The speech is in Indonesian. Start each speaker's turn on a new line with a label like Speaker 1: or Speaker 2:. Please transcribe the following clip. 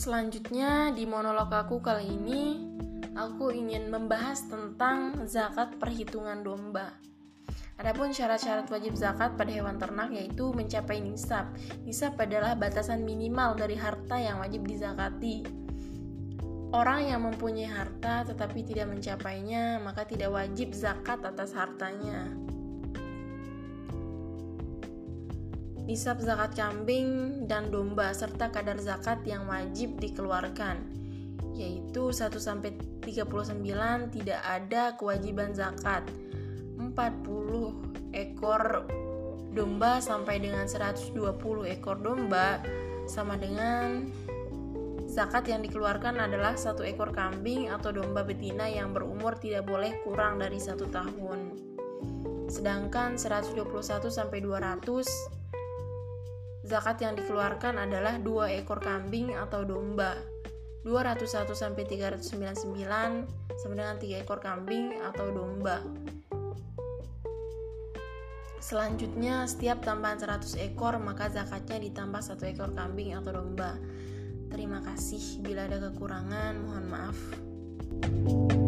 Speaker 1: Selanjutnya di monolog aku kali ini aku ingin membahas tentang zakat perhitungan domba. Adapun syarat-syarat wajib zakat pada hewan ternak yaitu mencapai nisab. Nisab adalah batasan minimal dari harta yang wajib dizakati. Orang yang mempunyai harta tetapi tidak mencapainya, maka tidak wajib zakat atas hartanya. Nisab zakat kambing dan domba serta kadar zakat yang wajib dikeluarkan yaitu 1 sampai 39 tidak ada kewajiban zakat. 40 ekor domba sampai dengan 120 ekor domba sama dengan Zakat yang dikeluarkan adalah satu ekor kambing atau domba betina yang berumur tidak boleh kurang dari satu tahun. Sedangkan 121 sampai 200 zakat yang dikeluarkan adalah dua ekor kambing atau domba. 201 sampai 399 sama dengan 3 ekor kambing atau domba. Selanjutnya, setiap tambahan 100 ekor maka zakatnya ditambah satu ekor kambing atau domba. Terima kasih. Bila ada kekurangan, mohon maaf. thank